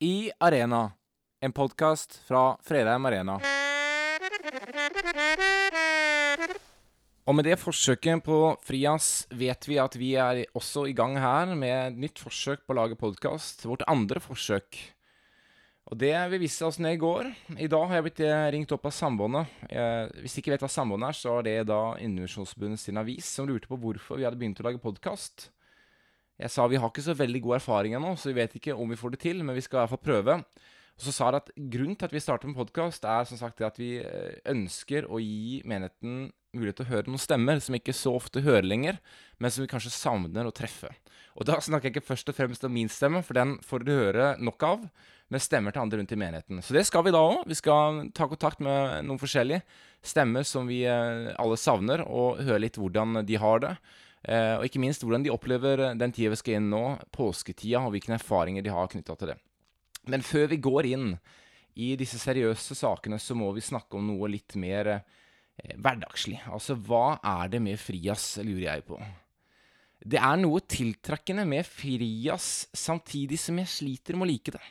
I Arena, en podkast fra Fredheim Arena. Og med det forsøket på Frias vet vi at vi er også i gang her med nytt forsøk på å lage podkast. Vårt andre forsøk. Og det vi visste oss ned i går. I dag har jeg blitt eh, ringt opp av Sambandet. Eh, hvis du ikke vet hva Sambandet er, så er det da Indremisjonsforbundet sin avis som lurte på hvorfor vi hadde begynt å lage podkast. Jeg sa vi har ikke så veldig god erfaring ennå, så vi vet ikke om vi får det til, men vi skal i hvert fall prøve. Og så sa jeg at grunnen til at vi starter med podkast, er som sagt at vi eh, ønsker å gi menigheten mulighet til å høre noen stemmer som vi ikke så ofte hører lenger, men som vi kanskje savner å treffe. Og da snakker jeg ikke først og fremst om min stemme, for den får du høre nok av med stemmer til andre rundt i menigheten. Så det skal vi da òg. Vi skal ta kontakt med noen forskjellige stemmer som vi eh, alle savner, og høre litt hvordan de har det. Eh, og ikke minst hvordan de opplever den tida vi skal inn nå, påsketida, og hvilke erfaringer de har knytta til det. Men før vi går inn i disse seriøse sakene, så må vi snakke om noe litt mer eh, hverdagslig. Altså, hva er det med Frias, lurer jeg på. Det er noe tiltrekkende med Frias, samtidig som jeg sliter med å like det.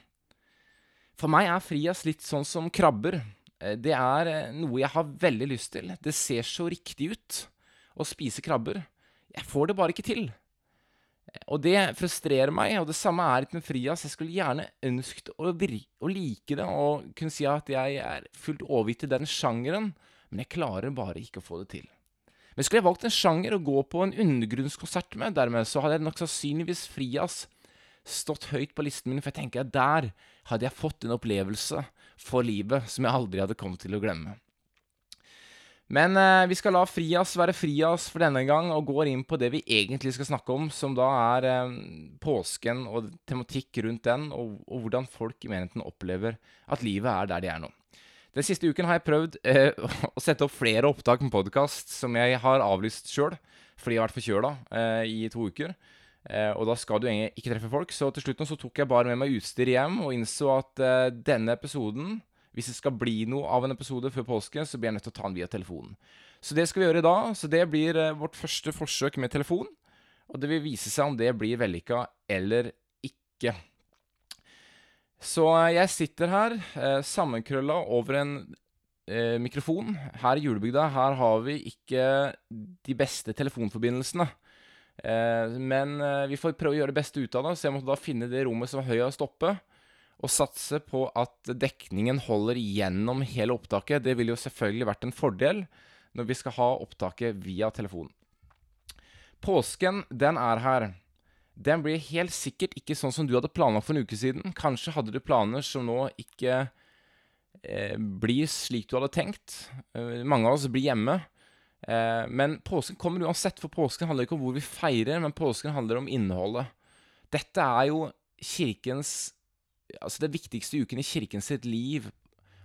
For meg er Frias litt sånn som krabber. Eh, det er eh, noe jeg har veldig lyst til. Det ser så riktig ut å spise krabber. Jeg får det bare ikke til. Og det frustrerer meg, og det samme er litt med Frias. Jeg skulle gjerne ønsket å, å like det og kunne si at jeg er fullt overgitt i den sjangeren, men jeg klarer bare ikke å få det til. Men skulle jeg valgt en sjanger å gå på en undergrunnskonsert med, dermed, så hadde jeg nok sannsynligvis Frias stått høyt på listen min, for jeg tenker at der hadde jeg fått en opplevelse for livet som jeg aldri hadde kommet til å glemme. Men eh, vi skal la Frias være Frias for denne gang, og går inn på det vi egentlig skal snakke om, som da er eh, påsken og tematikk rundt den, og, og, hvordan folk i menigheten opplever at livet er der de er nå. Den siste uken har jeg prøvd eh, å sette opp flere opptak med podkast som jeg har avlyst sjøl, fordi jeg har vært forkjøla eh, i to uker. Eh, og da skal du egentlig ikke treffe folk. Så til slutt nå så tok jeg bare med meg utstyr hjem og innså at eh, denne episoden Hvis det skal bli noe av en episode før påske, så blir jeg nødt til å ta den via telefonen. Så det skal vi gjøre i dag. Så det blir eh, vårt første forsøk med telefon. Og det vil vise seg om det blir vellykka eller ikke. Så eh, jeg sitter her eh, sammenkrølla over en mikrofon. Her i julebygda her har vi ikke de beste telefonforbindelsene. Men vi får prøve å gjøre det beste ut av det, så jeg måtte da finne det rommet som var høyest oppe. Og satse på at dekningen holder gjennom hele opptaket. Det ville jo selvfølgelig vært en fordel når vi skal ha opptaket via telefon. Påsken, den er her. Den blir helt sikkert ikke sånn som du hadde planlagt for en uke siden. Kanskje hadde du planer som nå ikke eh, blir slik du hadde tenkt. Eh, mange av oss blir hjemme. Eh, men påsken kommer uansett, for påsken handler ikke om hvor vi feirer, men påsken handler om innholdet. Dette er jo kirkens Altså det viktigste uken i kirken sitt liv.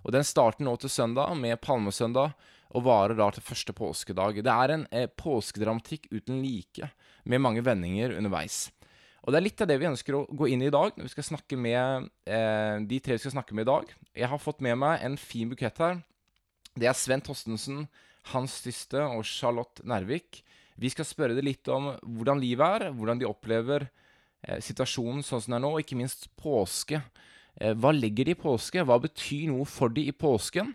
Og den starter nå til søndag, med palmesøndag, og varer da til første påskedag. Det er en eh, påskedramatikk uten like, med mange vendinger underveis. Og det er litt av det vi ønsker å gå inn i i dag, når vi skal snakke med eh, de tre vi skal snakke med i dag. Jeg har fått med meg en fin bukett her. Det er Sven Tostensen, hans Tyste og Charlotte Nervik. Vi skal spørre dem litt om hvordan livet er, hvordan de opplever eh, situasjonen sånn som den er nå, og ikke minst påske. Eh, hva legger de i påske? Hva betyr noe for de i påsken?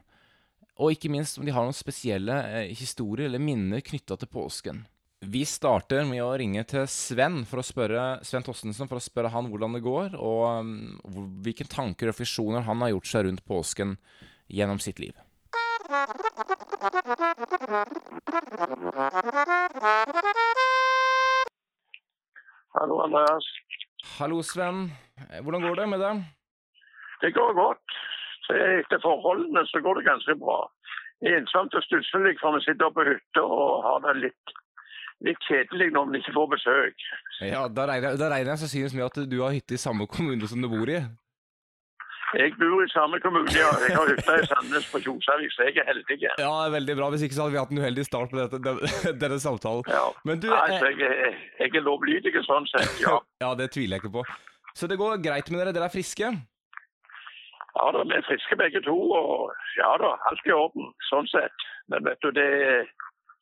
Og ikke minst om de har noen spesielle eh, historier eller minner knytta til påsken. Vi starter med å ringe til Sven for å spørre Sven Tostensen for å spørre han hvordan det går, og um, hvilke tanker og refleksjoner han har gjort seg rundt påsken gjennom sitt liv. Hallo, Andreas. Hallo, Sven. Hvordan går det med deg? Det går godt. Etter forholdene så går det ganske bra. Ensomt og stusslig for vi sitter på hytta og har det litt, litt kjedelig når vi ikke får besøk. Ja, Da regner, da regner jeg sannsynligvis med at du har hytte i samme kommune som du bor i? Jeg bor i samme kommune, ja. Jeg har hytte i Sandnes på Kjosavik, så jeg er heldig. Ja, det er veldig bra. Hvis ikke så hadde vi hatt en uheldig start på dette, denne samtalen. Ja. Men du, altså, jeg, er, jeg er lovlydig sånn sett, ja. ja, det tviler jeg ikke på. Så det går greit med dere? Dere er friske? Ja da, vi er friske begge to. Og ja da, alt i orden, sånn sett. Men vet du, det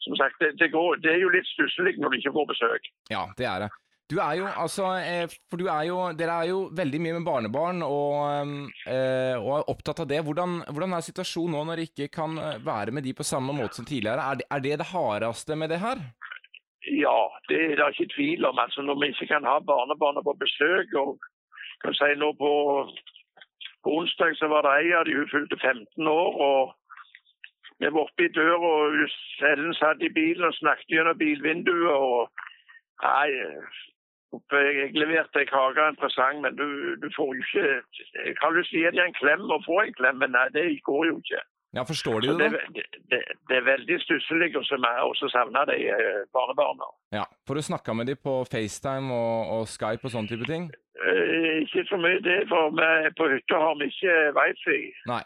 som sagt, det, det, går, det er jo litt stusslig når du ikke får besøk. Ja, det er det. Du er jo, altså eh, For du er jo Dere er jo veldig mye med barnebarn og, eh, og er opptatt av det. Hvordan, hvordan, er situasjonen nå når dere ikke kan eh, være med de på samme måte som tidligere? Er det er det, det hardeste med det her? Ja, det er det ikke tvil om. Altså Når vi ikke kan ha barnebarna på besøk og kan si nå på, på onsdag så var det ei av de hun fylte 15 år. og vi var oppe i døra, og Ellen satt i bilen og snakket gjennom bilvinduet. og Nei, jeg leverte deg Haga og en presang, men du, du, får jo ikke Jeg har lyst til å gi deg en klem og få en klem, men nei, det går jo ikke. Ja, Forstår de det, da? Det, det, det, er veldig stusslig så savne de eh, barnebarna. Ja, Får du snakka med de på FaceTime og, og, Skype og sånne type ting? Eh, ikke så mye det, for vi, på hytta har vi ikke wifi. Nei.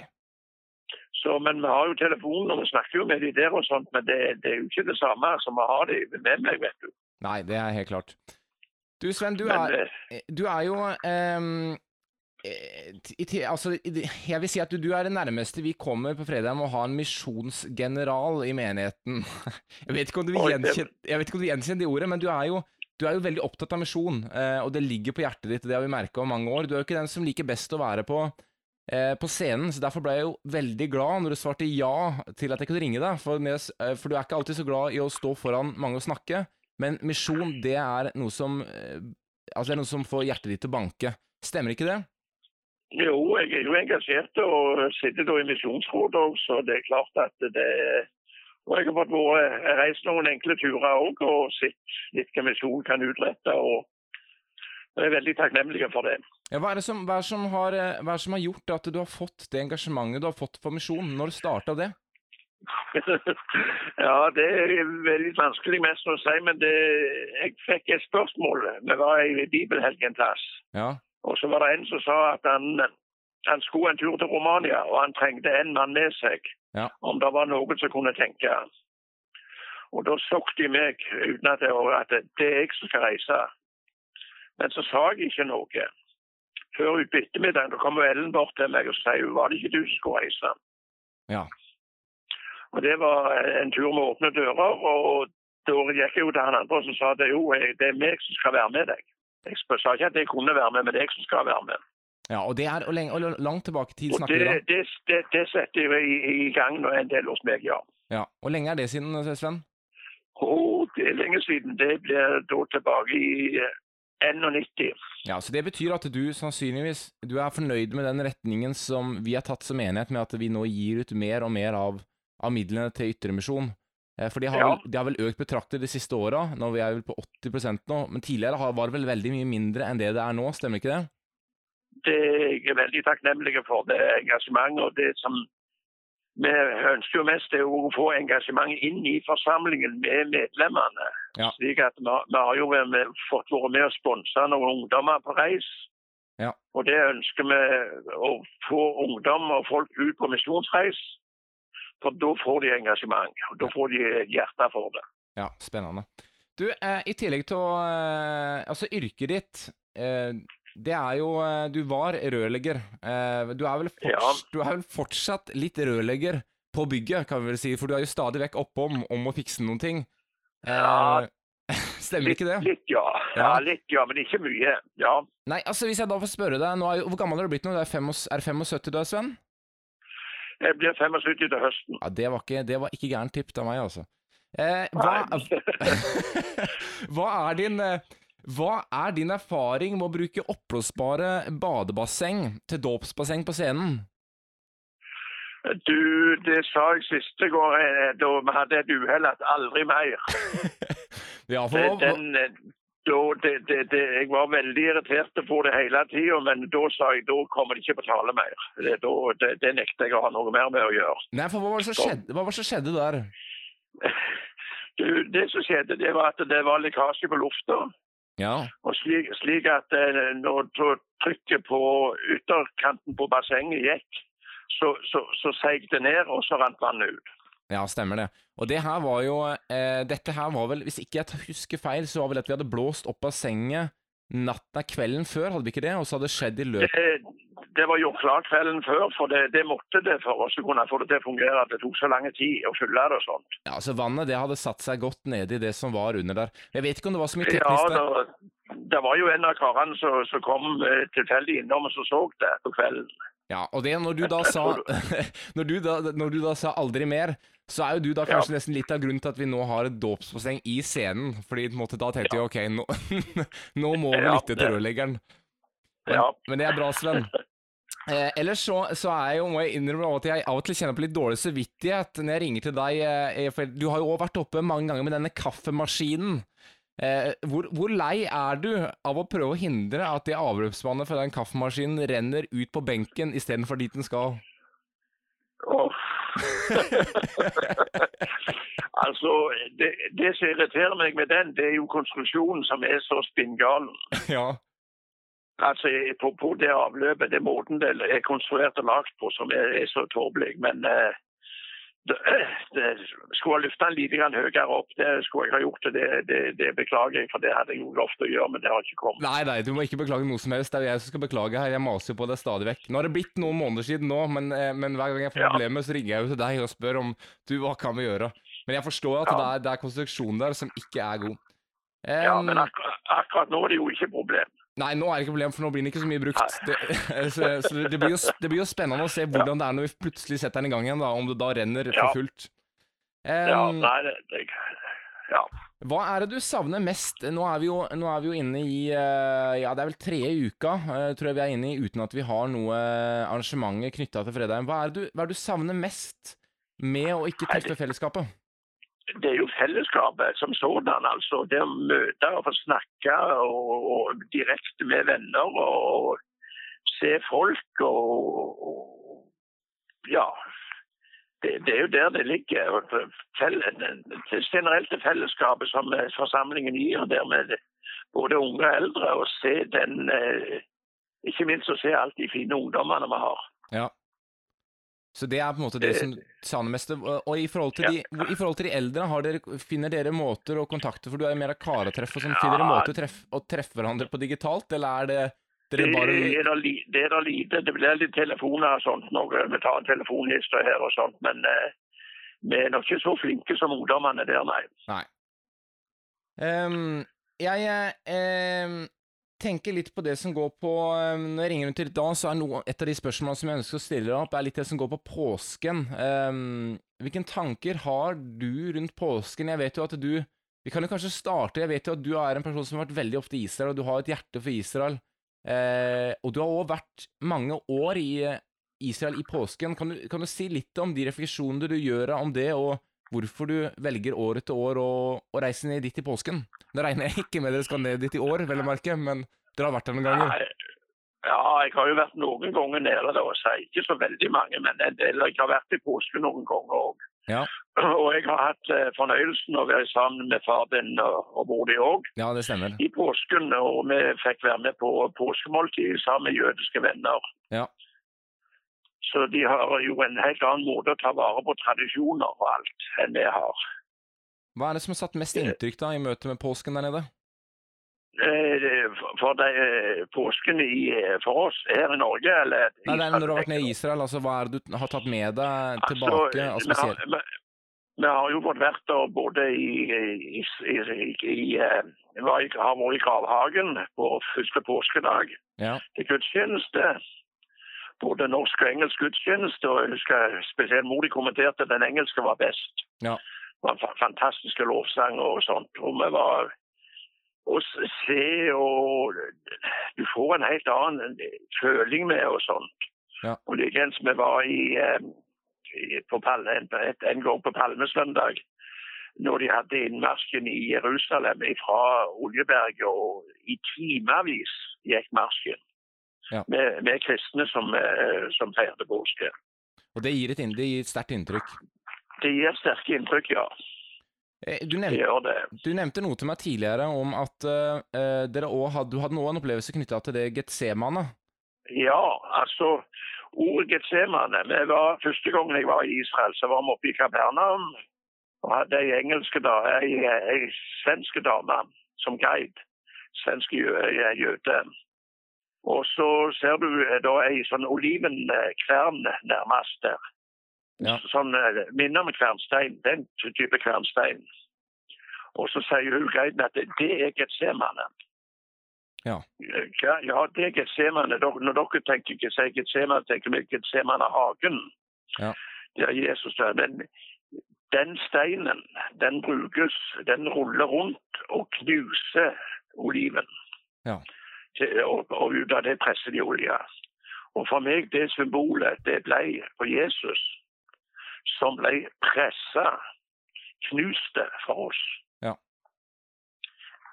Så, men vi har jo telefonen og vi snakker jo med de der og sånt, men det, det er jo ikke det samme som å ha de med meg, vet du. Nei, det er helt klart. Du Sven, du, er, eh, du er, jo um, altså, jeg vil si at du, du, er det nærmeste vi kommer på fredag med å ha en misjonsgeneral i menigheten. Jeg vet ikke om du vil gjenkjenne, gjenkjenne det ordet, men du er jo, du er jo veldig opptatt av misjon, og det ligger på hjertet ditt, det har vi merka over mange år. Du er jo ikke den som liker best å være på, på scenen, så derfor ble jeg jo veldig glad når du svarte ja til at jeg kunne ringe deg, for, for du er ikke alltid så glad i å stå foran mange og snakke. Men misjon, det er noe som eh, Altså, det er noe som får hjertet ditt til å banke. Stemmer ikke det? Jo, jeg er jo engasjert og sitter da i Misjonsrådet òg, så det er klart at det Og jeg har fått vært, reist noen enkle turer òg og sett litt hva misjon kan utrette. og jeg er veldig takknemlig for det. Ja, hva, er det som, hva, er som har, eh, hva er det som har gjort at du har fått det engasjementet du har fått for misjon? Når starta det? ja, det er veldig vanskelig mest å si, men det, jeg fikk et spørsmål. Vi var i bibelhelg en plass. Ja. Og så var det en som sa at han, han skulle en tur til Romania, og han trengte en mann med seg. Ja. Om det var noen som kunne tenke. Og da sokk de meg uten at, jeg, at det er jeg som skal reise. Men så sa jeg ikke noe. Før utpå ettermiddagen kom Ellen bort til meg og sa var det ikke du som skulle reise. Ja. Og Det var en tur med åpne dører. og Da gikk jeg jo til han andre som sa det jo, det er meg som skal være med deg. Jeg sa ikke at jeg kunne være med, men det er jeg som skal være med. Ja, og det er og, lenge, og langt tilbake i tid snakker vi da? Det, det, det, setter jeg i, i gang nå en del hos meg, ja. ja. Hvor lenge er det siden, Sven? Oh, det er lenge siden. Det blir da tilbake i 91. Eh, ja, så Det betyr at du sannsynligvis du er fornøyd med den retningen som vi har tatt som enighet, med at vi nå gir ut mer og mer av av midlene til Ytremisjon. Eh, for de har, ja. de har, vel, økt betraktelig de siste åra, når vi er vel på 80% nå. Men tidligere var det vel veldig mye mindre enn det det er nå, stemmer ikke det? Det er jeg veldig takknemlig for, det engasjementet. og det som vi ønsker jo mest er å få engasjement inn i forsamlingen med medlemmene. Ja. slik at vi, vi har jo fått være med og sponse noen ungdommer på reis. Ja. Og det ønsker vi å få ungdom og folk ut på misjonsreis. For da får de engasjement, og da får de hjerte for det. Ja, spennende. Du, eh, i tillegg til å eh, Altså, yrket ditt eh, det er jo eh, Du var rørlegger. Eh, du er, forts, ja. du, er vel fortsatt litt rørlegger på bygget, kan vi vel si, for du er jo stadig vekk oppom om å fikse noen ting. Eh, ja. Stemmer litt, ikke det? Litt, ja. ja. Litt, ja, men ikke mye. Ja. Nei, altså Hvis jeg da får spørre deg, nå er hvor gammel har du blitt nå? Er, 75 du er, Sven? Jeg blir 75 til høsten. Ja, Det var ikke, det var ikke gærent tippet av meg, altså. Eh, hva, hva, er din, eh, hva er din erfaring med å bruke oppblåsbare badebasseng til dåpsbasseng på scenen? Du, det sa jeg siste gang eh, da vi hadde et uhell, at aldri mer. ja, for, den, da, det, det, det, jeg var veldig irritert på det hele tida, men da sa jeg da kommer det ikke på tale mer. Det, da, det, nekter jeg å ha noe mer med å gjøre. Nei, for Hva var det som skjedde, hva var det som skjedde der? Du, det som skjedde, det var at det var lekkasje på lufta. Ja. Og slik, slik at eh, når trykket på ytterkanten på bassenget gikk, så, så, så seig det ned, og så rant vannet ut. Ja, stemmer det. Og det her var jo eh, Dette her var vel, hvis ikke jeg husker feil, så var vel at vi hadde blåst opp av sengen natta kvelden før, hadde vi ikke det? Og så hadde det skjedd i løpet det, det var gjort klart kvelden før, for det, det, måtte det for oss å kunne få det til å fungere. Det tok så lang tid å fylle det og sånt. Ja, altså Vannet det hadde satt seg godt nede i det som var under der. Jeg vet ikke om det var så mye teknisk Ja, det, det var jo en av karene som, som kom eh, tilfeldig innom og så så det på kvelden. Ja, og det når du da sa når du da, når du da sa 'aldri mer', så er jo du da kanskje Ja. nesten litt av grunnen til at vi nå har et dåpsbasseng i scenen. Fordi måte da tenkte jeg ok, nå, nå må vi lytte til rørleggeren. Men, Ja. men det er bra, Sven. Eh, ellers så, så er jo, må jeg innrømme at jeg av og til kjenner på litt dårlig samvittighet når jeg ringer til deg. Eh, for du har jo også vært oppe mange ganger med denne kaffemaskinen. Eh, hvor, hvor lei er du av å prøve å hindre at det avløpsvannet fra den kaffemaskinen renner ut på benken istedenfor dit den skal? Åh. altså, det, det som irriterer meg med den, det er jo konstruksjonen som er så spinngalen. ja. Altså, på, på det avløpet, det måten det er konstruert og lagt på som er, er så tåpelig. Men eh, skulle ha løfta den litt høyere opp, det skulle jeg ha gjort. Det, det, det beklager jeg, for det hadde jeg jo lovt å gjøre, men det har ikke kommet. Nei, nei, du må ikke beklage noe som helst. Det er jeg som skal beklage her. Jeg maser jo på det stadig vekk. Nå har det blitt noen måneder siden nå, men, eh, men hver gang jeg får Ja. problemer, så ringer jeg jo til deg og spør om du, hva kan vi gjøre? Men jeg forstår at Ja. det, er, det er konstruksjonen der som ikke er god. Ja, men akkurat, akkurat nå er det jo ikke problem. Nei, nå er det ikke problem, for nå blir den ikke så mye brukt. Det, så så det, blir jo, det blir jo spennende å se hvordan det er når vi plutselig setter den i gang igjen, da, om det da renner for fullt. Um, Ja, nei, det, det, ja. Hva er det du savner mest? Nå er vi jo, er vi jo inne i eh, Ja, det er vel tredje uka, eh, tror jeg vi er inne i, uten at vi har noe arrangementer knytta til fredagen. Hva er, du, hva er det du savner mest med å ikke treffe fellesskapet? Det er jo fellesskapet som sådan. altså Det å møte og få snakke og, og direkte med venner og se folk og, og Ja. Det, det er jo der det ligger. og Fell, det fellesskapet som eh, forsamlingen gir, der med både unge og eldre, og se den eh, Ikke minst å se alt de fine ungdommene vi har. Ja. Så det er på en måte det som savner mest. Og i forhold til, de, i forhold til de eldre, har dere, finner dere måter å kontakte For du er jo mer av karetreff og sånn. Finner dere måter å treffe, treffe hverandre på digitalt, eller er det dere Det bare er det, er da lite. Det blir litt telefoner og sånt. når vi tar en telefonliste her og sånt. Men eh, vi er nok ikke så flinke som ungdommene der, nei. Ehm, jeg ehm, tenker litt på det som går på ehm, Når jeg ringer rundt til i dag, så er noe, et av de spørsmålene som jeg ønsker å stille deg opp, er litt det som går på påsken. Um, hvilke tanker har du rundt påsken? Jeg vet jo at du Vi kan jo kanskje starte Jeg vet jo at du er en person som har vært veldig ofte i Israel, og du har et hjerte for Israel. Uh, og du har òg vært mange år i eh, Israel i påsken. Kan du, kan du si litt om de refleksjonene du gjør om det, og hvorfor du velger år etter år å, å reise ned dit i påsken. Nå regner jeg ikke med dere skal ned dit i år, vel å merke, men dere har vært der noen ganger. Ja, jeg har jo vært noen ganger nede der også. ikke så veldig mange, men en del. Jeg har vært i påsken noen ganger òg. Ja. Og jeg har hatt eh, fornøyelsen av å være sammen med far din og, og mor di òg Ja, det stemmer. i påsken. Og vi fikk være med på påskemåltid sammen med jødiske venner. Ja. Så de har jo en helt annen måte å ta vare på tradisjoner og alt enn vi har. Hva er det som har satt mest inntrykk da i møte med påsken der nede? Eh, for- de, eh, påsken i, eh, for oss her i Norge, eller Nei, det er når du har vært nede i Israel, altså hva er det du har tatt med deg tilbake? Altså, av vi, har, vi, har jo fått vært der både i, i, i, i, i eh, i, har vært i gravhagen på første påskedag Ja. til gudstjeneste. Både norsk og engelsk gudstjeneste. og jeg husker Spesielt mor de kommenterte at den engelske var best. Ja. Det var fa- fantastiske lovsanger og sånt. Og vi var å se og Du får en helt annen føling med og sånt. Ja. Og likeens vi var i, eh, i på Palme, en, en gang på Palmesøndag når de hadde innmarsjen i Jerusalem fra Oljeberget, og i timevis gikk marsjen. Ja. Med, med kristne som, eh, som feirte påske. Og det gir et, inn- det gir et sterkt inntrykk. Det gir sterke inntrykk, ja. Eh, Du nevnte, du nevnte noe til meg tidligere om at uh, også hadde, du hadde nå en opplevelse knytta til det Getsemane. Ja, altså Ordet Getsemane det var, Første gangen jeg var i Israel, så var vi oppe i Kapernaum og hadde ei engelske ei, ei svenske dame som guide. Svensk jø- jøde. Og så ser du eh, da ei sånn olivenkvern nærmest der. Ja. Sånn eh, minner om kvernstein. Den type kvernstein. Og så sier hun guiden at det, er Getsemane. Ja. Ja, ja det er Getsemane. Når dere tenker Getsemane, tenker vi Getsemanehagen. Ja. Der Jesus er. Men den steinen, den brukes, den ruller rundt og knuser oliven. Ja. Til, og, og ut av det presser de olje. Og for meg, det symbolet, det ble på Jesus, som ble pressa, knuste for oss. Ja.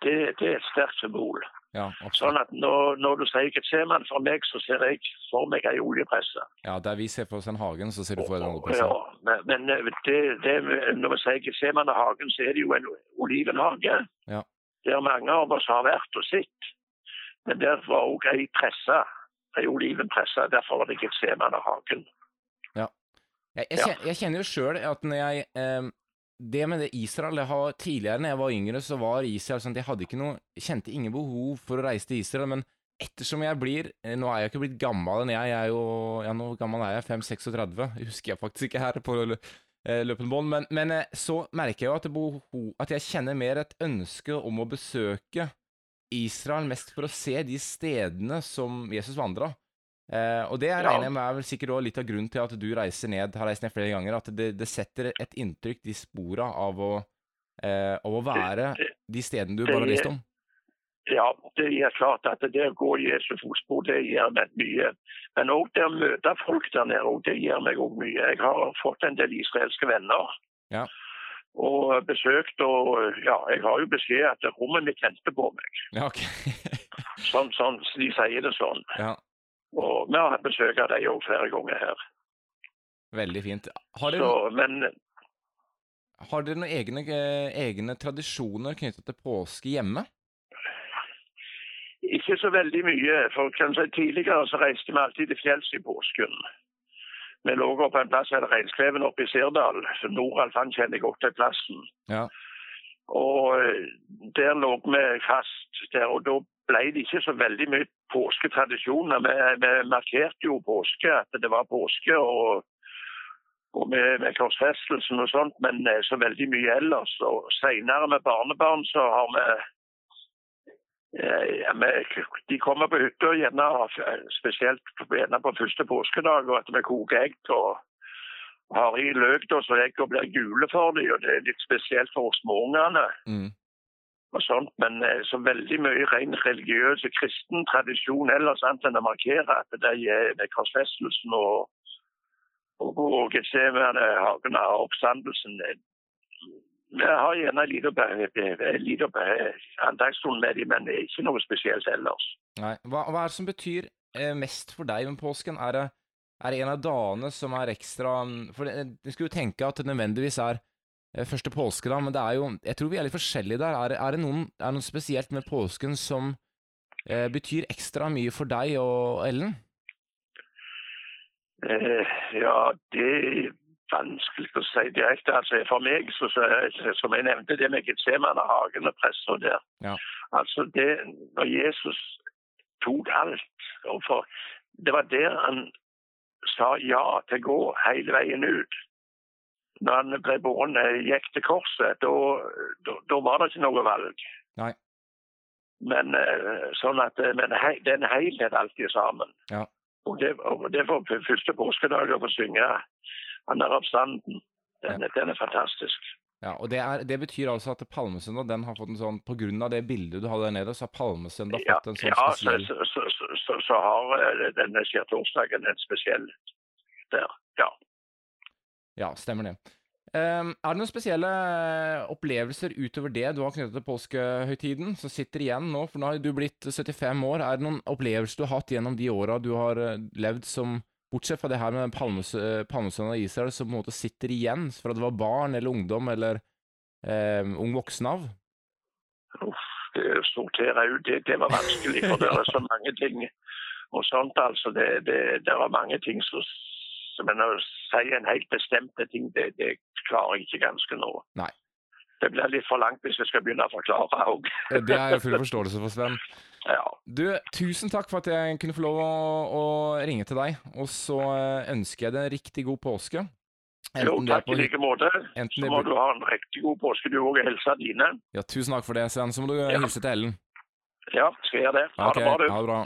Det, det er et sterkt symbol. Ja. Sånn at når, når du sier Getsemane for meg, så ser jeg for meg ei oljepresse. Ja, der vi ser for oss en hagen, så ser du for deg en Ja, men, men det, det, når vi sier Getsemane-hagen, så er det jo en olivenhage. Ja. Der mange av oss har vært og sett. Men der var òg ei presse, ei olivenpresse. Derfor var det Getsemane-hagen. Jeg, jeg, Ja. kjen- jeg kjenner jo sjøl at når jeg eh, Det med det Israel det har, Tidligere når jeg var yngre, så var Israel sånn at jeg hadde ikke noe Kjente ingen behov for å reise til Israel, men ettersom jeg blir eh, Nå er jeg ikke blitt gammel enn jeg, jeg er jo Ja, nå gammel er jeg? 5-36? Det husker jeg faktisk ikke her på eh, løpende bånd, men, men eh, så merker jeg jo at, at jeg kjenner mer et ønske om å besøke Israel mest for å se de stedene som Jesus vandra. Eh, og det Ja. regner jeg med er vel sikkert også litt av grunnen til at du reiser ned, har reist ned flere ganger, at det, det setter et inntrykk, de spora av å, eh, av å være de stedene du bare har lest om. Ja, det er klart at det å gå i Jesu fotspor, det gjør meg mye. Men òg det å møte folk der nede, det gjør meg òg mye. Jeg har fått en del israelske venner. Ja. Og besøkt, og ja, jeg har jo beskjed at rommet mitt venter på meg. Ja, ok. Sånn, sånn, de sier det sånn. ja, Og vi har besøk av dem òg flere ganger her. veldig fint. Har Så, men har dere noen egne, egne tradisjoner knyttet til påske hjemme? ikke så veldig mye. For kanskje si, tidligere så reiste vi alltid til fjells i påsken. Vi lå på en plass som heter Reinskleven oppe i Sirdal. Noralf han kjenner godt til plassen. Ja. Og eh, der lå vi fast. der, og Da ble det ikke så veldig mye påsketradisjoner. Vi, vi markerte jo påske, at det var påske. og og med, med korsfestelsen og sånt, men eh, så veldig mye ellers. Og Senere med barnebarn så har vi ja, men De kommer på hytta gjerne eh, spesielt på- gjerne på første påskedag, og at vi koker egg og har i løk da, så eggene blir gule for dem. og Det er litt spesielt for småungene Mm. og sånt, men eh, så veldig mye ren religiøs og kristen tradisjon ellers, annet enn å markere at det er med korsfestelsen og, og, og Getsemane, hagen av oppstandelsen. Eh, Vi har gjerne litt liten be- en liten med dem, men det ikke noe spesielt ellers. Nei. Hva, hva er det som betyr eh, mest for deg med påsken? Er det, er det en av dagene som er ekstra For det- du skulle jo tenke at det nødvendigvis er første første påskedag, men det er jo Jeg tror vi er litt forskjellige der. Er, er, det, noen, er det noe spesielt med påsken som eh, betyr ekstra mye for deg og Ellen? Eh, ja, det vanskelig å si direkte. Altså, for meg, så, så, som jeg nevnte, det med Getsemane, hagen og pressa der. Ja. Altså, det, når Jesus tok alt og for, Det var der han sa ja til å gå hele veien ut. Når han ble båren, gikk til korset, da var det ikke noe valg. Nei. Men eh, sånn at eh, men hei, det er en helhet alltid sammen. Ja. Og det, og det for første påskedag å få synge han er oppstanden. Den, den er fantastisk. Ja, og det, er, det betyr altså at Palmesøndag den har fått en sånn På grunn av det bildet du hadde der nede, så har Palmesøndag Ja, fått en sånn ja så, spesiell så, så, så, så, så har eh, denne skjærtorsdagen en spesiell der. Ja. Ja, stemmer det. Um, er det noen spesielle eh, opplevelser utover det du har knyttet til påskehøytiden, som sitter igjen nå? For nå har du blitt 75 år. Er det noen opplevelser du har hatt gjennom de åra du har eh, levd som Bortsett fra det her med eh, Palmesøndag i Israel, som på en måte sitter igjen fra det var barn eller ungdom eller eh, ung voksen av? Uff, det sorterer jo, ut, det, det var vanskelig, for det er så mange ting og sånt. altså. Det, det, det er mange ting som Men å si en helt bestemte ting, det, det klarer jeg ikke ganske nå. Nei. Det blir litt for langt hvis jeg skal begynne å forklare òg. Det er jeg full forståelse for, Sven. Ja. Du, tusen takk for at jeg kunne få lov å, å ringe til deg. Og så eh, ønsker jeg deg en riktig god påske. Jo, er takk på i like måte. enten Så må du ha en riktig god påske, du òg, og helsa dine. Ja, tusen takk for det, Sven. Så må du eh, Ja. hilse til Ellen. Ja, skal jeg gjøre det. Ha okay, det bra, du. ha det bra.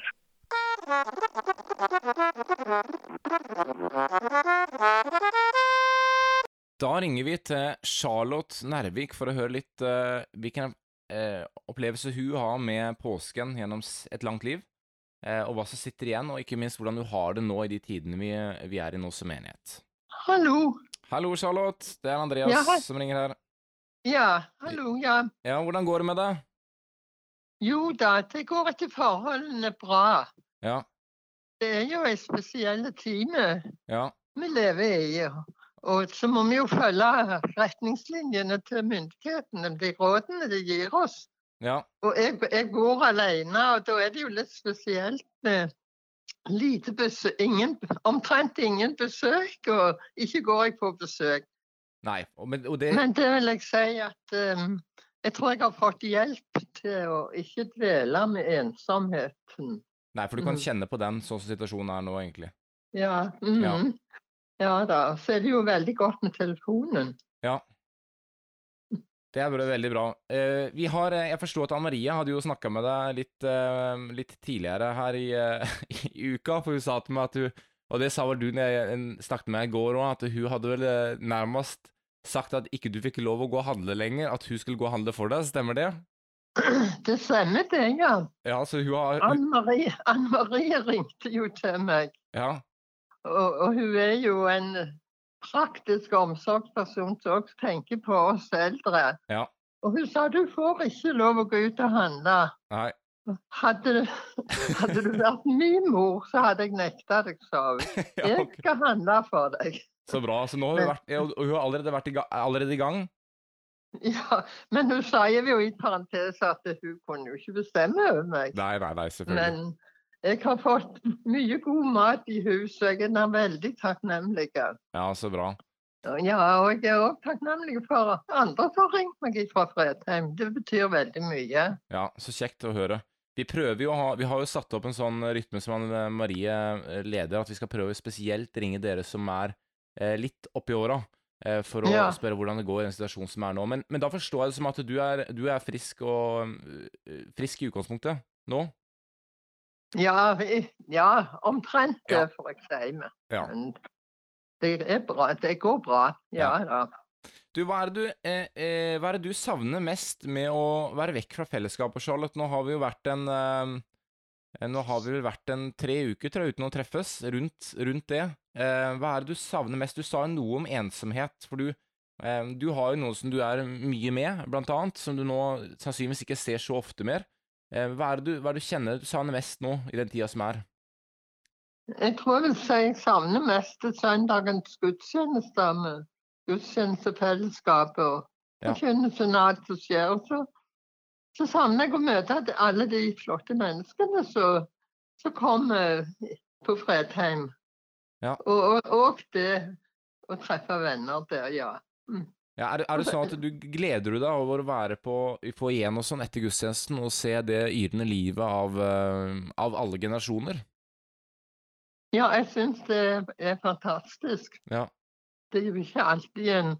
Da ringer vi til Charlotte Nervik for å høre litt uh, hvilken eh, opplevelse hun har med påsken gjennom et langt liv, eh, og hva som sitter igjen, og ikke minst hvordan hun har det nå i de tidene vi, vi er i nå som menighet. Hallo. Hallo, Charlotte. Det er Andreas Ja, som ringer her. Ja, hallo, ja. Ja, hvordan går det med deg? Jo da, det går etter forholdene bra. Ja, Det er jo en spesiell time ja, vi lever i. Og så må vi jo følge retningslinjene til myndighetene, de rådene de gir oss. ja. Og jeg, jeg bor alene, og da er det jo litt spesielt med lite besøk, ingen, omtrent ingen besøk, og ikke går jeg på besøk. Nei, men, det Men det vil jeg si at um, jeg tror jeg har fått hjelp til å ikke dvele med ensomheten. Nei, for du kan Mm. kjenne på den sånn som situasjonen er nå, egentlig. Ja, mhm. ja da. Så er det jo veldig godt med telefonen. Ja. Det er veldig bra. Eh, vi har, eh, jeg forstår at Anne Marie hadde jo snakka med deg litt, eh, litt tidligere her i, i uka, for hun sa til meg at hun Og det sa vel du når jeg snakket med deg i går òg, at hun hadde vel nærmest sagt at ikke du fikk lov å gå og handle lenger, at hun skulle gå og handle for deg. Stemmer det? Det stemmer det, ja. Ja, har Anne Marie, Anne Marie ringte jo til meg. Ja. Og, og hun er jo en praktisk omsorgsperson som også tenker på oss eldre. Ja. Og hun sa du får ikke lov å gå ut og handle. Nei. Hadde, hadde du vært min mor, så hadde jeg nekta deg, sa hun. Jeg skal handle for deg. Så bra. Så nå har hun vært hun har allerede vært i gang, allerede i gang? Ja, men hun sier jo i parentes at hun kunne jo ikke bestemme over meg. Nei, nei, nei, selvfølgelig. Men jeg har fått mye god mat i huset, og jeg er veldig takknemlig. Ja, så bra. Ja, og jeg er òg takknemlig for andre som har ringt meg fra Fredheim. Det betyr veldig mye. Ja, så kjekt å høre. Vi prøver jo å ha Vi har jo satt opp en sånn rytme som eh, Marie eh, leder, at vi skal prøve spesielt ringe dere som er eh, litt oppi åra, eh, for å Ja. spørre hvordan det går i den situasjonen som er nå. Men, men da forstår jeg det som at du er, du er frisk og eh, frisk i utgangspunktet nå? Ja, ja omtrent Ja. får jeg si. Men Ja. Det bra. Det går bra. Ja da. Du, hva er, det du, eh, eh, hva er det du savner mest med å være vekk fra fellesskapet, Charlotte? Nå har vi jo vært en eh, Nå har vi vel vært en tre uker, tror jeg, uten å treffes, rundt, rundt det. Eh, hva er det du savner mest? Du sa jo noe om ensomhet, for du, eh, du har jo noe som du er mye med, blant annet, som du nå sannsynligvis ikke ser så ofte mer. Eh, hva, er det du, hva er det du kjenner du savner mest nå, i den tida som er? Jeg tror jeg vil si jeg savner mest søndagens gudstjeneste med gudstjenestefellesskapet og Ja. forkynnelsen av alt som skjer. Så, så savner jeg å møte alle de flotte menneskene som kommer på Fredheim. Ja. Og, og, og det å treffe venner der, ja. Ja, er, er det sånn at du gleder du deg over å være på få igjen og sånn etter gudstjenesten og se det yrende livet av, eh, av alle generasjoner? Ja, jeg syns det er fantastisk. Ja. Det er jo ikke alltid en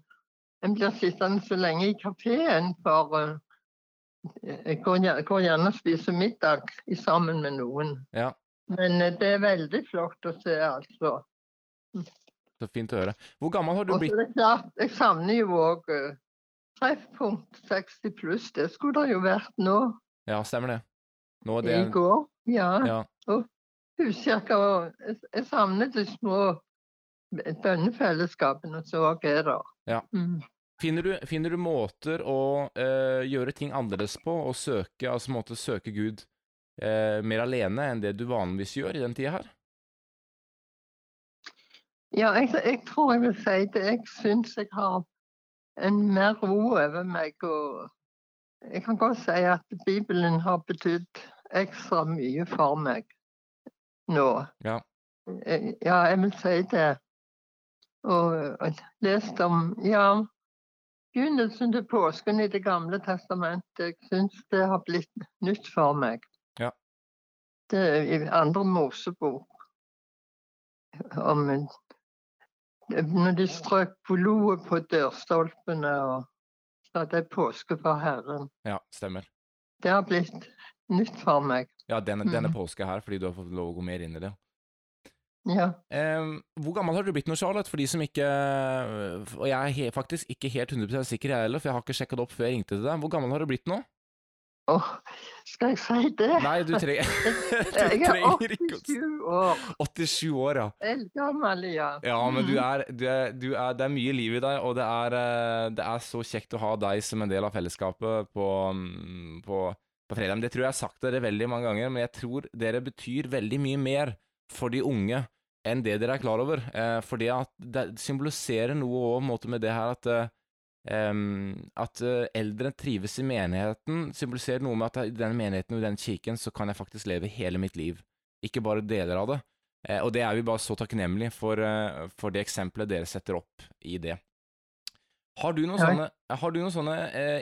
en blir sittende så lenge i kafeen, for eh, jeg går går gjerne og spiser middag sammen med noen. Ja. Men eh, det er veldig flott å se, altså. Så fint å høre. Hvor gammel har du blitt? Det er klart, jeg savner jo òg treffpunkt 60 pluss. Det skulle det jo vært nå. Ja, stemmer det. Nå er det I går. Ja. Ja. Huskirka. Og jeg, jeg savner de små bønnefellesskapene som òg er der. Ja. Mm. Finner du, finner du måter å eh, gjøre ting annerledes på, og søke, altså måte søke Gud eh, mer alene enn det du vanligvis gjør i den tida her? Ja, jeg, jeg tror jeg vil si det. Jeg syns jeg har en mer ro over meg. Og jeg kan godt si at Bibelen har betydd ekstra mye for meg nå. Ja. jeg, Ja, jeg vil si det. Og, og lest om ja, begynnelsen til påsken i Det gamle testamentet. Jeg syns det har blitt nytt for meg. Ja. Det er i andre Mosebok. Om en når de strøk blodet på dørstolpene og sa det er påske for Herren. Ja, stemmer. Det har blitt nytt for meg. Ja, denne, denne Mm. påska her, fordi du har fått lov å gå mer inn i det. Ja. Eh, hvor gammel har du blitt nå, Charlotte? For de som ikke Og jeg er faktisk ikke helt 100 sikker, jeg heller, for jeg har ikke sjekka det opp før jeg ringte til deg. Hvor gammel har du blitt nå? Åh, skal jeg si det? Nei, du trenger Du er trenger ikke å 87 år. 87 år, ja. Eldgammel, ja. Ja, men du Mm. er, du er, du er Det er mye liv i deg, og det er, eh, det er så kjekt å ha deg som en del av fellesskapet på, mm, på, på fredag. Det tror jeg har sagt dere veldig mange ganger, men jeg tror dere betyr veldig mye mer for de unge enn det dere er klar over. Eh, for det symboliserer noe òg, med det her at em, at uh, eldre trives i menigheten, symboliserer noe med at i den menigheten og i den kirken så kan jeg faktisk leve hele mitt liv, ikke bare deler av det. Uh, og det er vi bare så takknemlige for, uh, for det eksempelet dere setter opp i det. Har du noen Ja. sånne, har du noen sånne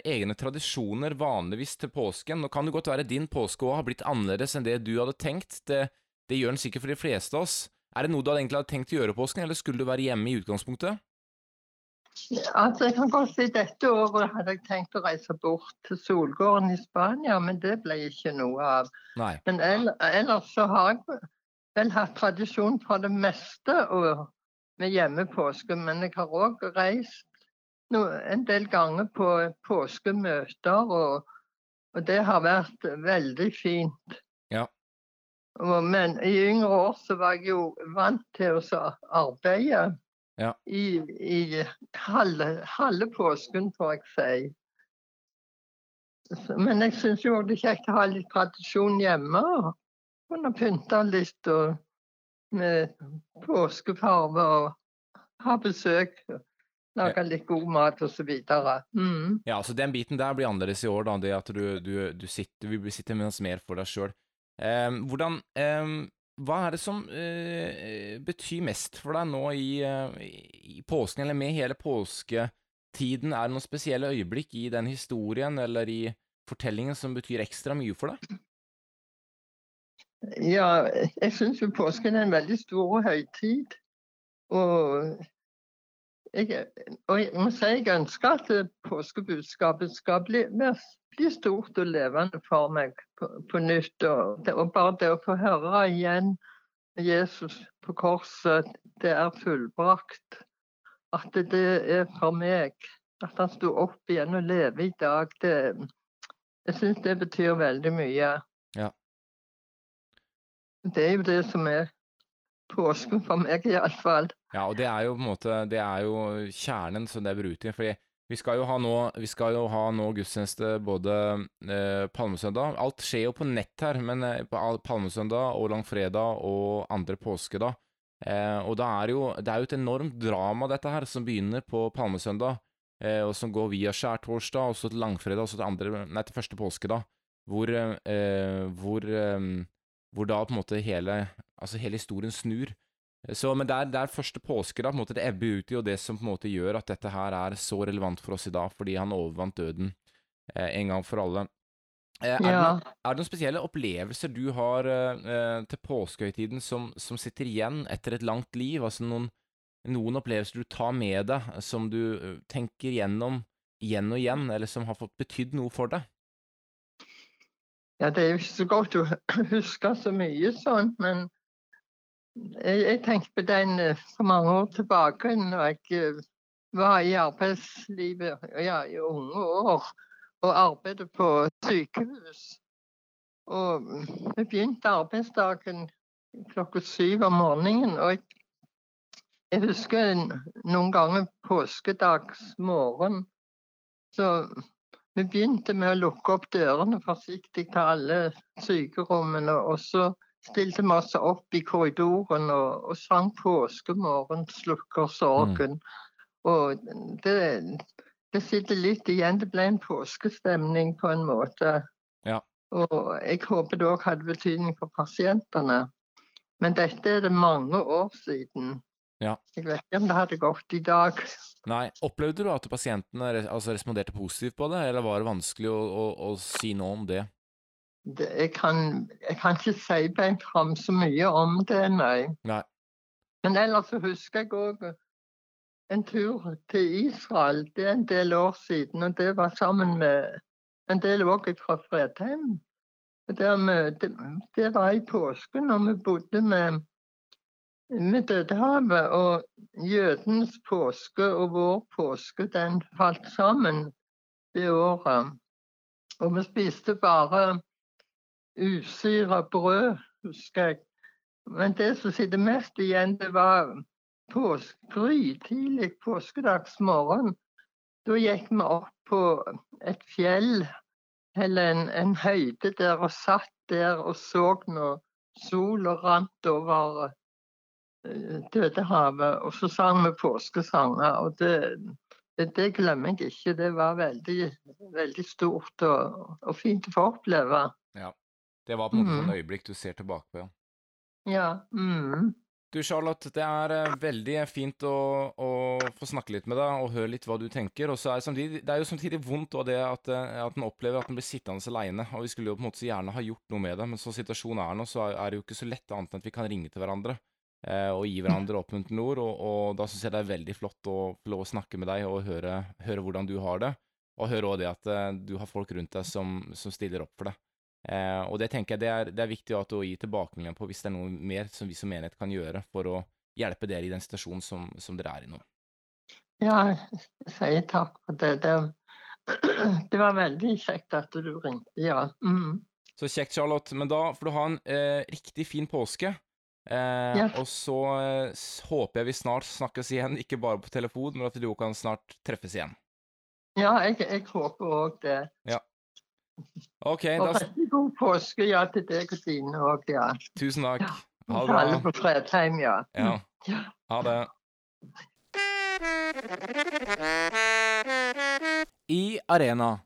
egne tradisjoner vanligvis til påsken? Nå kan det godt være din påske òg har blitt annerledes enn det du hadde tenkt. Det, det gjør den sikkert for de fleste av oss. Er det noe du hadde egentlig hadde tenkt å gjøre påsken, eller skulle du være hjemme i utgangspunktet? Altså, jeg kan godt si Dette året hadde jeg tenkt å reise bort til Solgården i Spania, men det ble ikke noe av. Nei. Men ellers så har jeg vel hatt tradisjon for det meste og med hjemmepåske, men jeg har òg reist en del ganger på påskemøter, og, og det har vært veldig fint. Ja. Men i yngre år så var jeg jo vant til å arbeide Ja. i, i halve, halve påsken, får jeg si. Men jeg syns jo det er kjekt å ha litt tradisjon hjemme. og Kunne pynte litt og med påskefarger og ha besøk. Lage litt god mat osv. Mm. Ja, så den biten der blir annerledes i år, da. Det at du, du, du sitter, du sitter med oss mer for deg sjøl. hvordan em, Hva er det som eh, betyr mest for deg nå i, eh, i påsken, eller med hele påsketiden? Er det noen spesielle øyeblikk i den historien eller i fortellingen som betyr ekstra mye for deg? Ja, jeg syns jo påsken er en veldig stor høytid. Og jeg, og jeg må si jeg ønsker at påskebudskapet skal bli, bli stort og levende for meg på, på nytt. Og, det, og bare det å få høre igjen Jesus på korset, det er fullbrakt. At det, det er for meg. At han sto opp igjen og lever i dag. Det, jeg syns det betyr veldig mye. Ja. Det er jo det som er påsken for meg, iallfall. Ja, og det er jo på en måte Det er jo kjernen som det er brukt i. fordi vi skal jo ha nå, vi skal jo ha nå gudstjeneste både eh, palmesøndag Alt skjer jo på nett her, men eh, palmesøndag og langfredag og andre påskedag. Eh, og da er jo, det er jo et enormt drama, dette her, som begynner på palmesøndag, eh, og som går via skjærtorsdag, og så til langfredag, og så til, andre, nei, til første påskedag, hvor, eh, hvor, eh, hvor da på en måte hele, altså hele historien snur. Så, men det er, det er første påske da, på en måte det ebber ut i, og det som på en måte gjør at dette her er så relevant for oss i dag, fordi han overvant døden eh, en gang for alle. Eh, er, det Ja. noen, er det noen spesielle opplevelser du har eh, eh, til påskehøytiden som, som sitter igjen etter et langt liv? Altså noen, noen opplevelser du tar med deg, som du eh, tenker gjennom igjen og igjen, eller som har fått betydd noe for deg? Ja, det er jo ikke så godt å huske så mye sånt, men jeg, jeg tenkte på den eh, for mange år tilbake når jeg var i arbeidslivet ja, i unge år og arbeidet på sykehus. Og vi begynte arbeidsdagen klokka syv om morgenen. Og jeg, jeg husker noen ganger påskedagsmorgen. Så vi begynte med å lukke opp dørene forsiktig til alle sykerommene. Og så stilte vi oss opp i korridoren og, og sang 'Påskemorgen slukker sorgen'. Og det, det sitter litt igjen. Det ble en påskestemning på en måte. Ja. Og jeg håper det òg hadde betydning for pasientene. Men dette er det mange år siden. Ja. Jeg vet ikke om det hadde gått i dag. Nei, opplevde du at pasientene altså responderte positivt på det, eller var det vanskelig å, å, å si noe om det? Det, jeg, kan, jeg kan ikke si beint fram så mye om det, nei. Nei. Men ellers så husker jeg òg en tur til Israel. Det er en del år siden, og det var sammen med en del òg fra Fredheim. Det det var i påsken og vi bodde med, med Dødehavet. Og jødens påske og vår påske den falt sammen det året. Og vi spiste bare usyra brød, husker jeg. Men det som sitter mest igjen, det var påskegry tidlig påskedagsmorgen. Da gikk vi opp på et fjell eller en, en høyde der og satt der og så når sola rant over uh, Dødehavet. Og så sang vi påskesanger. og det, det, det, glemmer jeg ikke. Det var veldig, veldig stort og, og fint å få oppleve. Ja. Det var på en måte mm. sånn øyeblikk du ser tilbake på, ja. Ja. Mm. Du Charlotte, det er uh, veldig fint å, å, få snakke litt med deg og høre litt hva du tenker. Og så er det, samtidig, det er jo samtidig vondt det at, uh, at en opplever at en blir sittende alene. Og vi skulle jo på en måte så gjerne ha gjort noe med det, men sånn situasjonen er nå, så er det jo ikke så lett annet enn at vi kan ringe til hverandre. Uh, og gi hverandre oppmuntrende ord. Og, og da syns jeg det er veldig flott å få lov å snakke med deg og høre, høre hvordan du har det. Og høre òg det at du har folk rundt deg som, som stiller opp for deg. Eh, og det tenker jeg det er, det er viktig å gi tilbakemelding på hvis det er noe mer som vi som menighet kan gjøre for å hjelpe dere i den situasjonen som, som dere er i nå. Ja, jeg sier takk for det. det. Det, var veldig kjekt at du ringte, ja. Mm. Så kjekt, Charlotte. Men da får du ha en eh, riktig fin påske. Eh, ja. Og så eh, håper jeg vi snart snakkes igjen, ikke bare på telefon, men at vi kan snart treffes igjen. Ja, jeg, jeg håper òg det. Ja. OK. Og da... god påske ja, til deg og dine òg, ja. Tusen takk. Ha det bra. Alle på Fredheim, ja. ja. ja. Ha det. I Arena,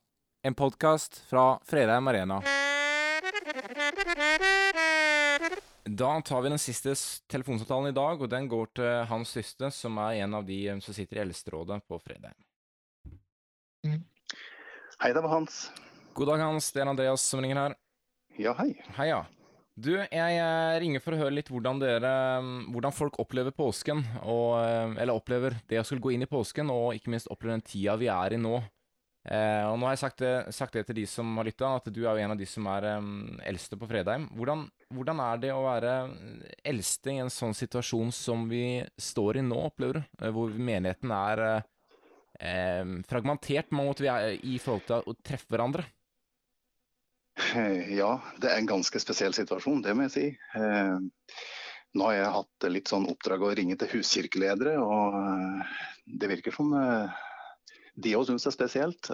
en podkast fra Fredheim Arena. Da tar vi den siste telefonsamtalen i dag, og den går til Hans Syste, som er en av de som sitter i Eldsterådet på Fredheim. Hei, det var Hans. God dag, Hans. Det er Andreas som ringer her. Ja, hei. Hei, ja. Du, jeg ringer for å høre litt hvordan dere Hvordan folk opplever påsken. Og, eh, eller opplever det å skulle gå inn i påsken, og ikke minst opplever den tida vi er i nå. Eh, og nå har jeg sagt det, sagt det, til de som har lytta, at du er jo en av de som er um, eldste på Fredheim. Hvordan, hvordan, er det å være eldste i en sånn situasjon som vi står i nå, opplever du? Eh, hvor menigheten er eh, fragmentert på vi er i forhold til å treffe hverandre? Eh, ja, det er en ganske spesiell situasjon, det må jeg si. Eh, nå har jeg hatt litt sånn oppdrag å ringe til huskirkeledere, og eh, det virker som de òg syns det er spesielt.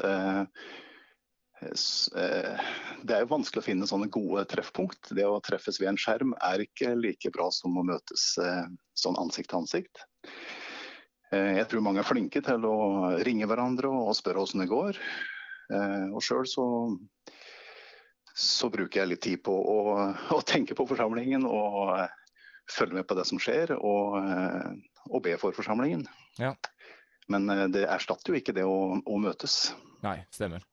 Det er jo vanskelig å finne sånne gode treffpunkt. Det å treffes ved en skjerm er ikke like bra som å møtes sånn ansikt til ansikt. Jeg tror mange er flinke til å ringe hverandre og spørre hvordan det går. Og sjøl så så bruker jeg litt tid på å, å tenke på forsamlingen og uh, følge med på det som skjer, og, uh, og be for forsamlingen. Ja. Men uh, det erstatter jo ikke det å, å, møtes. Nei, stemmer.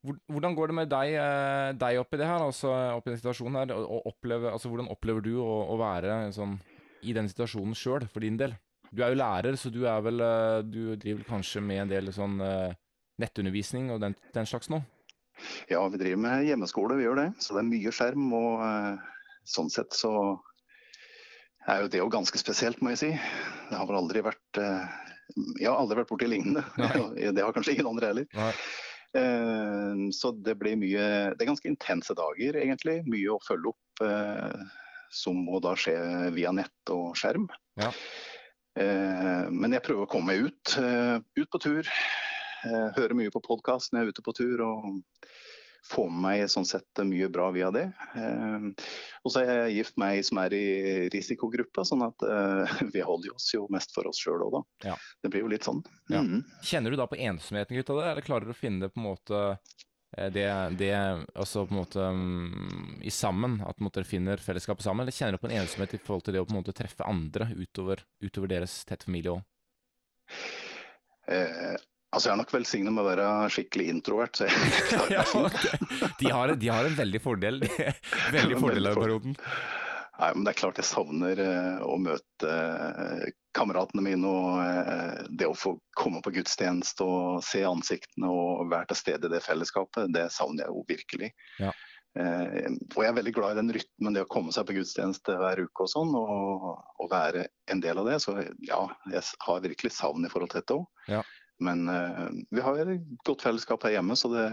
Hvordan går det med deg, deg oppi det her, altså oppi den situasjonen her? Oppleve, altså, hvordan opplever du å, å være sånn, i den situasjonen sjøl, for din del? Du er jo lærer, så du, er vel, du driver kanskje med en del sånn nettundervisning og den, den slags nå? Ja, vi driver med hjemmeskole, vi gjør det. Så det er mye skjerm. Og uh, sånn sett så er jo det jo ganske spesielt, må jeg si. Det har vel aldri vært uh, Jeg har aldri vært borti lignende. det har kanskje ingen andre heller. Uh, så det blir mye Det er ganske intense dager, egentlig. Mye å følge opp som må da skje via nett og skjerm. Ja. Men jeg prøver å komme meg ut, ut på tur. Hører mye på podkast når jeg er ute på tur. og får med meg sånn sett mye bra via det. Eh, og så er jeg gift med ei som er i risikogruppa, sånn at eh, vi holder oss jo mest for oss sjøl òg, da. Ja. Det blir jo litt sånn. Ja. Mm. Kjenner du da på ensomheten knytta det, eller klarer du å finne det på en måte eh, det, det altså på en måte um, i sammen, at dere finner fellesskapet sammen, eller kjenner du på en ensomhet i forhold til det å på en måte treffe andre utover, utover deres tett familie òg? Eh, Altså, Jeg er nok velsignet med å være skikkelig introvert. så jeg klarer ja, okay. de, har, de, har, en veldig fordel veldig fordel av perioden. Nei, men Det er klart jeg savner uh, å møte uh, kameratene mine. og uh, Det å få komme på gudstjeneste og se ansiktene og være til stede i det fellesskapet, det savner jeg jo virkelig. Ja. Eh, og jeg er veldig glad i den rytmen, det å komme seg på gudstjeneste hver uke og sånn, og, og være en del av det. Så ja, jeg har virkelig savn i forhold til dette òg. Ja. Men eh, vi har et godt fellesskap her hjemme, så det,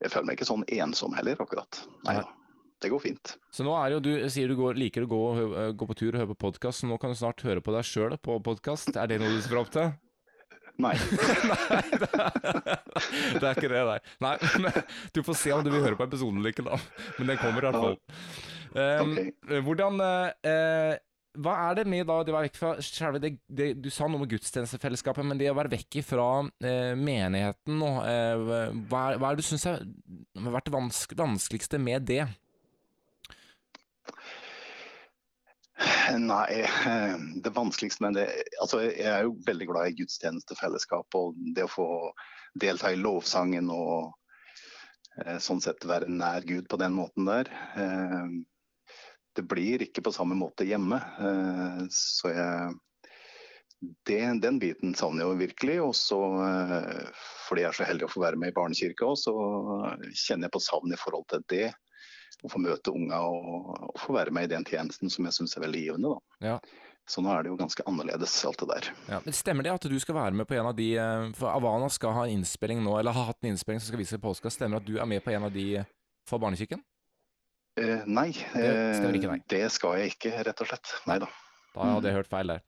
jeg føler meg ikke sånn ensom heller, akkurat. Nei Nei. Det går fint. Så nå er jo du sier du går, liker å gå, gå på tur og høre på podkast, så nå kan du snart høre på deg sjøl på podkast. Er det noe du ser opp til? Nei. nei, det er, det er ikke det, nei. nei. Men du får se om du vil høre på episoden eller ikke, da. Men den kommer i hvert fall. Um, okay. Hvordan eh, Hva er det med da det var vekk fra selve det, det Du sa noe med gudstjenestefellesskapet, men det å være vekk fra eh, menigheten nå, eh, hva, er, hva er det du syns har vært det vanske, vanskeligste med det? Nei, eh, det vanskeligste med det Altså, jeg er jo veldig glad i gudstjenestefellesskap og det å få delta i lovsangen og eh, sånn sett være nær Gud på den måten der. Det blir ikke på samme måte hjemme, eh, så jeg det, Den biten savner jeg jo virkelig. Og så, eh, fordi jeg er så heldig å få være med i barnekirka òg, så kjenner jeg på savn i forhold til det å få møte unga og, og få være med i den tjenesten som jeg syns er veldig givende. Ja. Så nå er det jo ganske annerledes, alt det der. Ja, men Stemmer det at du skal være med på en av de eh, For Avana skal ha en innspilling nå, eller har hatt en innspilling som skal vise påska. Stemmer det at du er med på en av de for Barnekirken? Eh, nei, Det skal, ikke, nei. eh, det skal jeg ikke, rett og slett. Nei da. Da hadde jeg hørt feil der.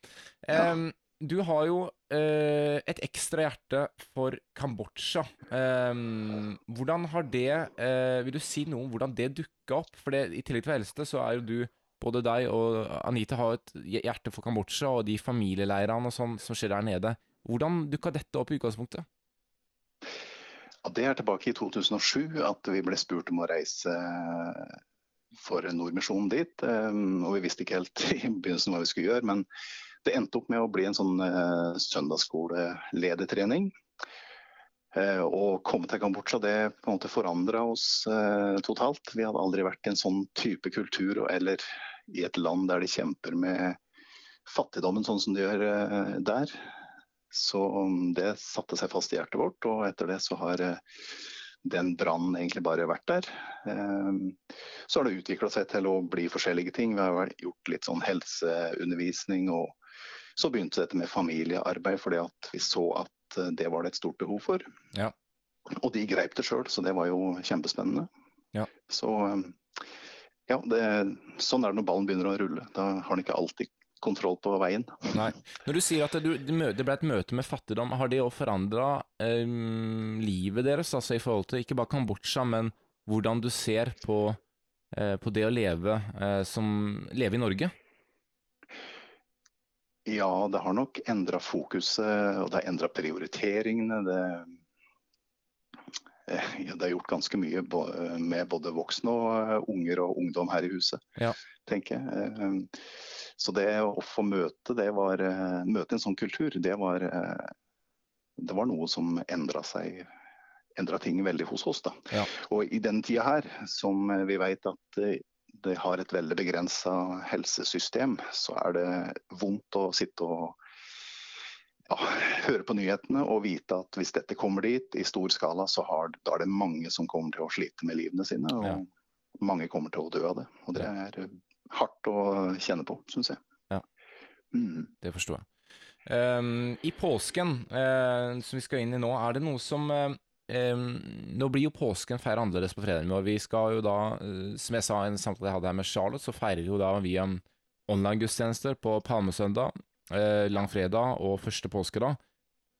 Ja. Du har jo uh, et ekstra hjerte for Kambodsja. Um, hvordan har det uh, Vil du si noe om hvordan det dukka opp? For det, i tillegg til å være eldste, så er jo du både deg og Anita har et hjerte for Kambodsja og de familieleirene og sånn som skjer der nede. Hvordan dukka dette opp i utgangspunktet? Ja, det er tilbake i 2007 at vi ble spurt om å reise for Nordmisjonen dit. eh, Og vi visste ikke helt i begynnelsen hva vi skulle gjøre, men det endte opp med å bli en sånn eh, søndagsskoleledertrening. Eh, Å komme til Kambodsja det på en måte forandra oss eh, totalt. Vi hadde aldri vært i en sånn type kultur eller i et land der de kjemper med fattigdommen sånn som de gjør eh, der. Så um, det satte seg fast i hjertet vårt, og etter det så har eh, den brannen egentlig bare vært der. Eh, Så har det utvikla seg til å bli forskjellige ting. Vi har gjort litt sånn helseundervisning, og så begynte dette med familiearbeid fordi at vi så at eh, det var det et stort behov for. Ja. Og de greip det sjøl, så det var jo kjempespennende. Ja. Så eh, ja, det, sånn er det når ballen begynner å rulle. Da har den ikke alltid kontroll på veien. Nei. Når du sier at det, det ble et møte med fattigdom, har det òg forandra livet deres? Altså i forhold til ikke bare Kambodsja, men hvordan du ser på, eh, på det å leve, eh, som, leve i Norge? Ja, det har nok endra fokuset, og det har endra prioriteringene. Det, eh, ja, det har gjort ganske mye med både voksne og eh, unger og ungdom her i huset, Ja. tenker jeg. Så det å få møte, det var, eh, møte en sånn kultur, det var, eh, det var noe som endra seg endra ting veldig hos oss. da. Ja. Og i den tida her, som eh, vi vet at det har et veldig begrensa helsesystem, så er det vondt å sitte og ja, høre på nyhetene og vite at hvis dette kommer dit i stor skala, så har, da er det mange som kommer til å slite med livene sine. Og Ja. mange kommer til å dø av det. Og det er hardt å kjenne på, syns jeg. Ja. Mm. Det forstår jeg. Um, I påsken, uh, som vi skal inn i nå, er det noe som uh, um, Nå blir jo påsken feira annerledes på fredag, og vi skal jo da, uh, som jeg sa i en samtale jeg hadde her med Charlotte, så feirer vi jo da via online-gudstjenester på palmesøndag, langfredag og første påskedag.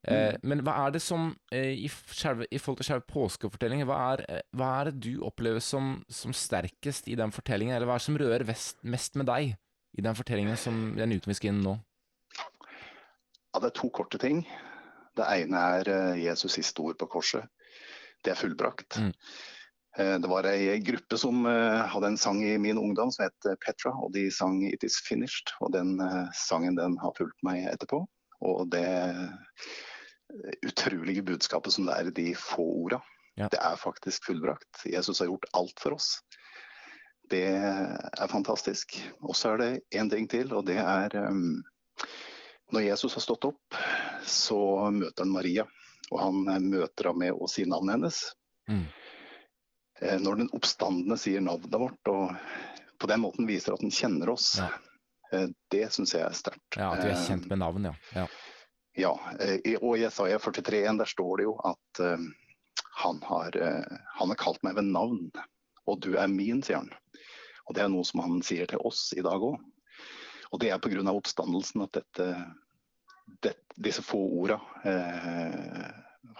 Eh, men hva er det som, eh, i, selve, i forhold til selve påskefortellingen, hva er, eh, hva er det du opplever som, som sterkest i den fortellingen, eller hva er det som rører vest, mest med deg i den fortellingen som den uken vi skal inn nå? Ja, det er to korte ting. Det ene er Jesus siste ord på korset. Det er fullbrakt. Mm. Eh, Det var ei gruppe som hadde en sang i min ungdom som het Petra, og de sang 'It is finished'. Og den sangen den har fulgt meg etterpå. Og det utrolige budskapet som det er i de få orda, Ja. det er faktisk fullbrakt. Jesus har gjort alt for oss. Det er fantastisk. Og så er det én ting til, og det er um, når Jesus har stått opp, så møter han Maria. Og han eh, møter henne med å si navnet hennes. Mm. eh, når den oppstandende sier navnet vårt og på den måten viser at den kjenner oss, Ja. eh, det syns jeg er sterkt. Ja, At vi er kjent med navn, ja. ja. Ja, eh, i- og i Jesaja 43, der står det jo at uh, han, har, uh, han har kalt meg ved navn, og du er min, sier han. Og det er noe som han sier til oss i dag òg. Og det er pga. oppstandelsen at dette, det, disse få orda uh,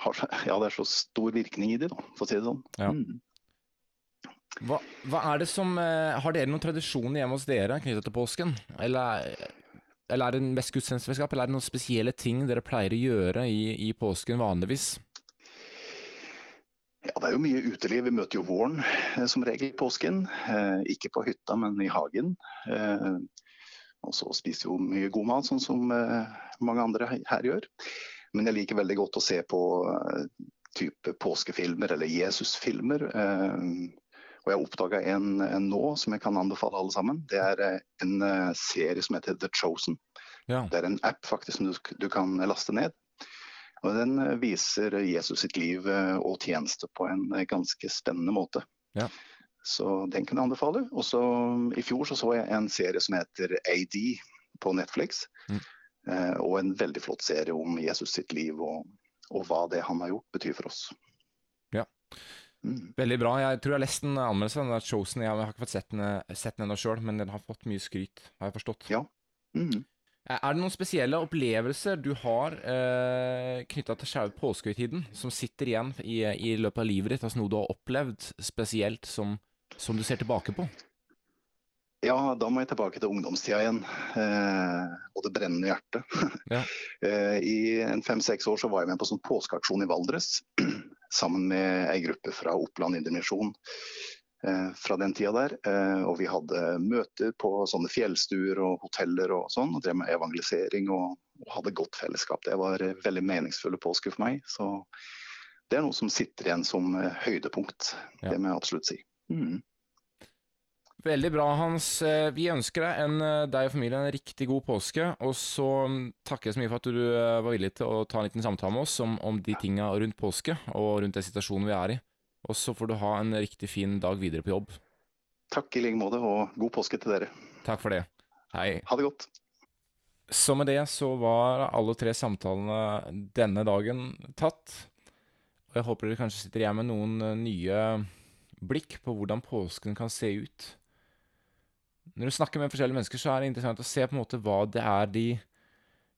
har, ja, det er så stor virkning i de, da, for å si det sånn. Ja. Mm. Hva, hva er det som Har dere noen tradisjoner hjemme hos dere knyttet til påsken? Eller, eller er det mest gudstjenestefellesskap, eller er det noen spesielle ting dere pleier å gjøre i, i påsken vanligvis? Ja, Det er jo mye uteliv. Vi møter jo våren eh, som regel i påsken. Eh, ikke på hytta, men i hagen. Eh, og så spiser jo mye god mat, sånn som eh, mange andre her gjør. Men jeg liker veldig godt å se på eh, type påskefilmer eller Jesusfilmer. Eh, og jeg oppdaga en, en nå som jeg kan anbefale alle sammen. Det er eh, en eh, serie som heter The Chosen. Ja. Det er en app faktisk som du, du kan laste ned. Og Den eh, viser Jesus sitt liv og tjeneste på en ganske spennende måte. Ja. Så den kan jeg anbefale. Og så I fjor så, så jeg en serie som heter AD på Netflix. Mm. Og en veldig flott serie om Jesus sitt liv og, og hva det han har gjort betyr for oss. Ja. Mm. Veldig bra. Jeg tror jeg har lest den anmeldelsen. den der Chosen. Jeg har ikke fått sett den, eh, sett den ennå sjøl, men den har fått mye skryt, har jeg forstått. Ja. Mm. Er er det noen spesielle opplevelser du har eh, knytta til selve påskehøytiden, som sitter igjen i, i løpet av livet ditt? Altså noe du har opplevd spesielt som, som du ser tilbake på? Ja, da må jeg tilbake til ungdomstida igjen. Eh, og det brennende hjertet. Ja. eh, I en fem-seks år så var jeg med på sånn påskeaksjon i Valdres. sammen med ei gruppe fra Oppland Indremisjon eh, fra den tida der. Eh, og vi hadde møter på sånne fjellstuer og hoteller og sånn. Og drev med evangelisering og, og hadde godt fellesskap. Det var eh, veldig meningsfulle påsker for meg. Så det er noe som sitter igjen som høydepunkt. Ja. Det må jeg absolutt si. Mm. Veldig bra, Hans. Eh, Vi ønsker deg, en, eh, deg og familien en riktig god påske. Og så mm, takker jeg så mye for at du eh, var villig til å ta en liten samtale med oss om, om de tinga rundt påske, og rundt den situasjonen vi er i. Og så får du ha en riktig fin dag videre på jobb. Takk i like måte, og god påske til dere. Takk for det. Hei. Ha det godt. Så med det så var alle tre samtalene denne dagen tatt. Og jeg håper dere kanskje sitter igjen med noen nye blikk på hvordan påsken kan se ut. Når du snakker med forskjellige mennesker, så er det interessant å se på en måte hva det er de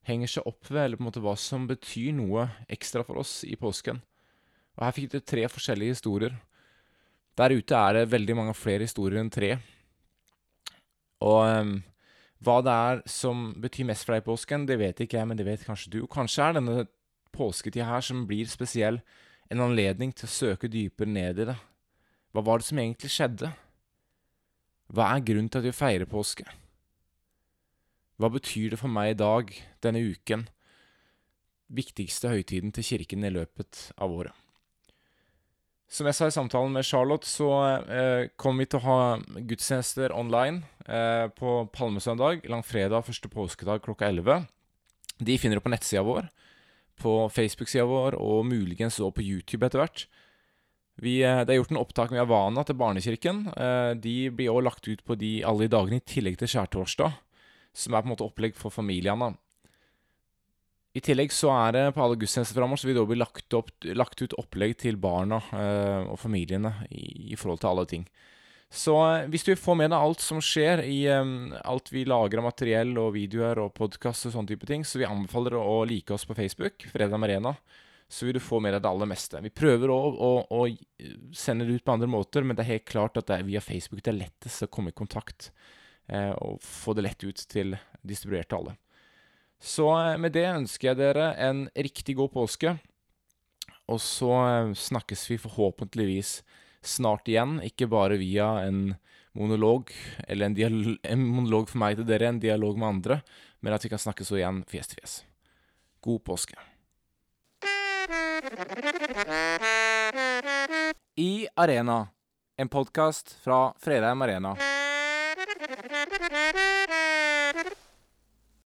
henger seg opp ved, eller på en måte hva som betyr noe ekstra for oss i påsken. Og her fikk du tre forskjellige historier. Der ute er det veldig mange flere historier enn tre. Og um, hva det er som betyr mest for deg i påsken, det vet ikke jeg, men det vet kanskje du. Kanskje er denne påsketida her som blir spesiell, en anledning til å søke dypere ned i det. Hva var det som egentlig skjedde? Hva er grunnen til at vi feirer påske? Hva betyr det for meg i dag, denne uken, viktigste høytiden til kirken i løpet av året? Som jeg sa i samtalen med Charlotte, så eh, kommer vi til å ha gudstjenester online eh, på palmesøndag, langfredag, første påskedag klokka 11. De finner du på nettsida vår, på Facebook-sida vår og muligens også på YouTube etter hvert. Vi, eh, det er gjort en opptak med Havana til barnekirken. Eh, de blir også lagt ut på de, alle de dagene i tillegg til skjærtorsdag, som er på en måte opplegg for familiene. I tillegg så er det på alle gudstjenester framover, så vil det også bli lagt, opp, lagt ut opplegg til barna eh, og familiene i, i forhold til alle ting. Så hvis du vil få med deg alt som skjer i alt vi lager av materiell og videoer og podkast og sånne type ting, så vi anbefaler å like oss på Facebook, Fredag Arena, så vil du få med deg det aller meste. Vi prøver å, å, å sende det ut på andre måter, men det er helt klart at det er via Facebook det er lettest å komme i kontakt eh, og få det lett ut til distribuert alle. Så eh, med det ønsker jeg dere en riktig god påske. Og så eh, snakkes vi forhåpentligvis snart igjen, ikke bare via en monolog, eller en, dial en monolog for meg til dere, en dialog med andre, men at vi kan snakkes igjen fjes til fjes. God påske. I Arena, en podkast fra Fredheim Arena.